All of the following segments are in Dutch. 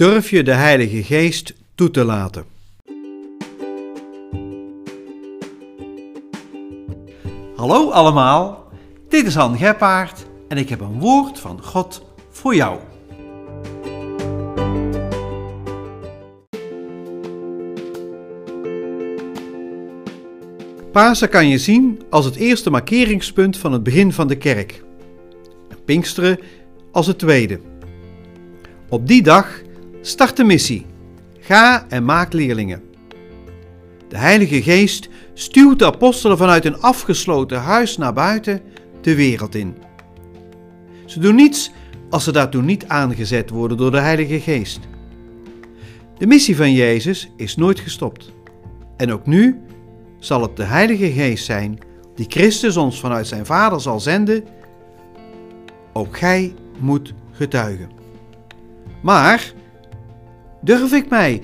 Durf je de Heilige Geest toe te laten? Hallo allemaal, dit is Han Geppaard en ik heb een woord van God voor jou. Pasen kan je zien als het eerste markeringspunt van het begin van de kerk. En Pinksteren als het tweede. Op die dag start de missie. Ga en maak leerlingen. De Heilige Geest stuwt de apostelen vanuit een afgesloten huis naar buiten de wereld in. Ze doen niets als ze daartoe niet aangezet worden door de Heilige Geest. De missie van Jezus is nooit gestopt. En ook nu zal het de Heilige Geest zijn die Christus ons vanuit zijn Vader zal zenden. Ook gij moet getuigen. Maar durf ik mij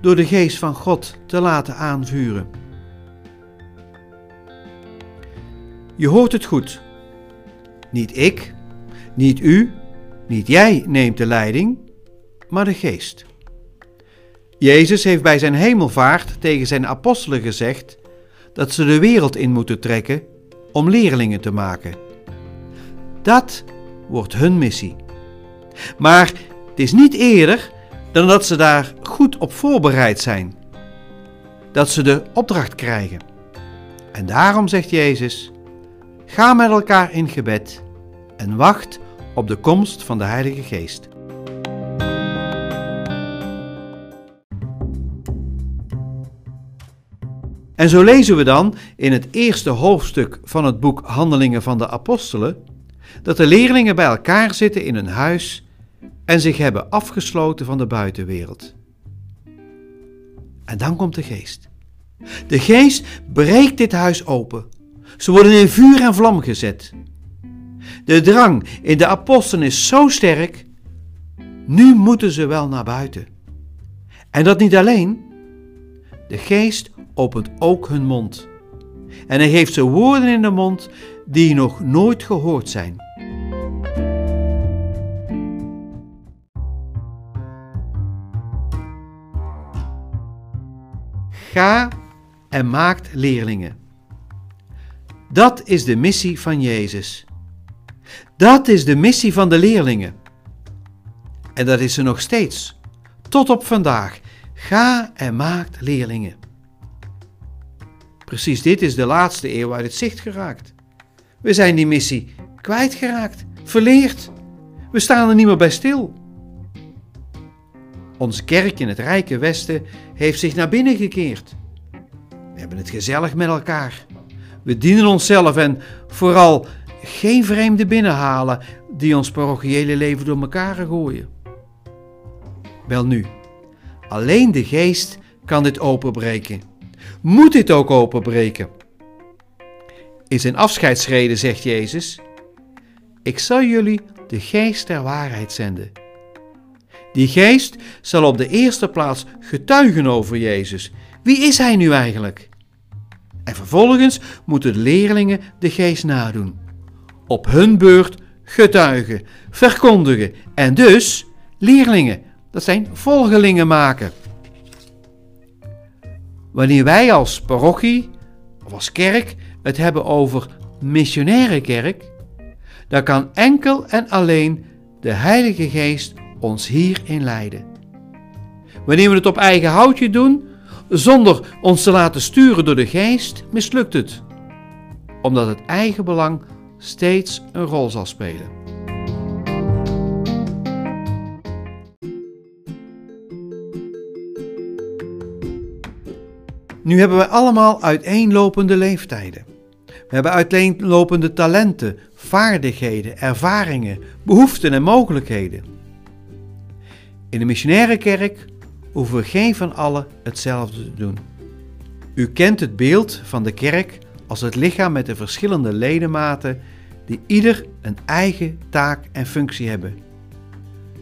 door de Geest van God te laten aanvuren? Je hoort het goed. Niet ik, niet u, niet jij neemt de leiding, maar de Geest. Jezus heeft bij zijn hemelvaart tegen zijn apostelen gezegd dat ze de wereld in moeten trekken om leerlingen te maken. Dat wordt hun missie. Maar het is niet eerder dan dat ze daar goed op voorbereid zijn. Dat ze de opdracht krijgen. En daarom zegt Jezus: Ga met elkaar in gebed en wacht op de komst van de Heilige Geest. En zo lezen we dan in het eerste hoofdstuk van het boek Handelingen van de Apostelen dat de leerlingen bij elkaar zitten in een huis en zich hebben afgesloten van de buitenwereld. En dan komt de geest. De geest breekt dit huis open. Ze worden in vuur en vlam gezet. De drang in de apostelen is zo sterk. Nu moeten ze wel naar buiten. En dat niet alleen. De geest opent ook hun mond. En hij geeft ze woorden in de mond die nog nooit gehoord zijn. Ga en maakt leerlingen. Dat is de missie van Jezus. Dat is de missie van de leerlingen. En dat is ze nog steeds, tot op vandaag. Ga en maakt leerlingen. Precies dit is de laatste eeuw uit het zicht geraakt. We zijn die missie kwijtgeraakt, verleerd. We staan er niet meer bij stil. Onze kerk in het rijke Westen heeft zich naar binnen gekeerd. We hebben het gezellig met elkaar. We dienen onszelf en vooral geen vreemde binnenhalen die ons parochiële leven door elkaar gooien. Wel nu, alleen de geest kan dit openbreken. Moet dit ook openbreken? In zijn afscheidsreden zegt Jezus: Ik zal jullie de geest der waarheid zenden. Die geest zal op de eerste plaats getuigen over Jezus. Wie is hij nu eigenlijk? En vervolgens moeten de leerlingen de geest nadoen. Op hun beurt getuigen, verkondigen en dus leerlingen, dat zijn volgelingen maken. Wanneer wij als parochie of als kerk het hebben over missionaire kerk, dan kan enkel en alleen de Heilige Geest ons hierin leiden. Wanneer we het op eigen houtje doen, zonder ons te laten sturen door de geest, mislukt het, omdat het eigen belang steeds een rol zal spelen. Nu hebben we allemaal uiteenlopende leeftijden. We hebben uiteenlopende talenten, vaardigheden, ervaringen, behoeften en mogelijkheden. In de missionaire kerk hoeven we geen van allen hetzelfde te doen. U kent het beeld van de kerk als het lichaam met de verschillende ledematen die ieder een eigen taak en functie hebben.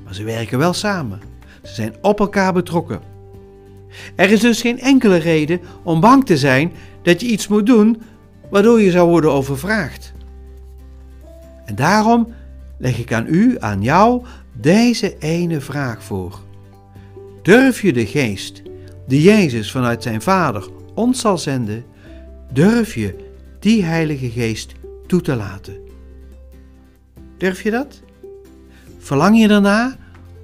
Maar ze werken wel samen. Ze zijn op elkaar betrokken. Er is dus geen enkele reden om bang te zijn dat je iets moet doen waardoor je zou worden overvraagd. En daarom leg ik aan u, aan jou, deze ene vraag voor. Durf je de geest die Jezus vanuit zijn Vader ons zal zenden, durf je die Heilige Geest toe te laten? Durf je dat? Verlang je erna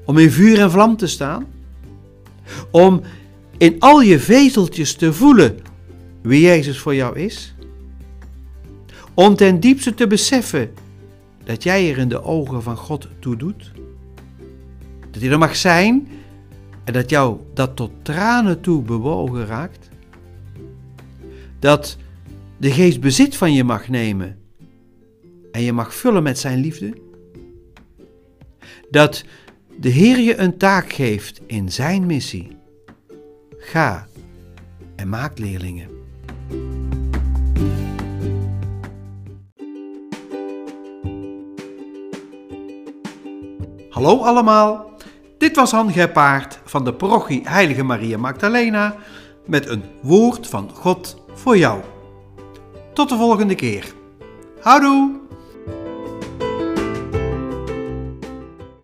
om in vuur en vlam te staan? Om in al je vezeltjes te voelen wie Jezus voor jou is? Om ten diepste te beseffen dat jij er in de ogen van God toe doet? Dat hij er mag zijn en dat jou dat tot tranen toe bewogen raakt? Dat de geest bezit van je mag nemen en je mag vullen met zijn liefde? Dat de Heer je een taak geeft in zijn missie. Ga en maak leerlingen. Hallo allemaal, dit was Han Gepaard van de parochie Heilige Maria Magdalena met een woord van God voor jou. Tot de volgende keer. Houdoe!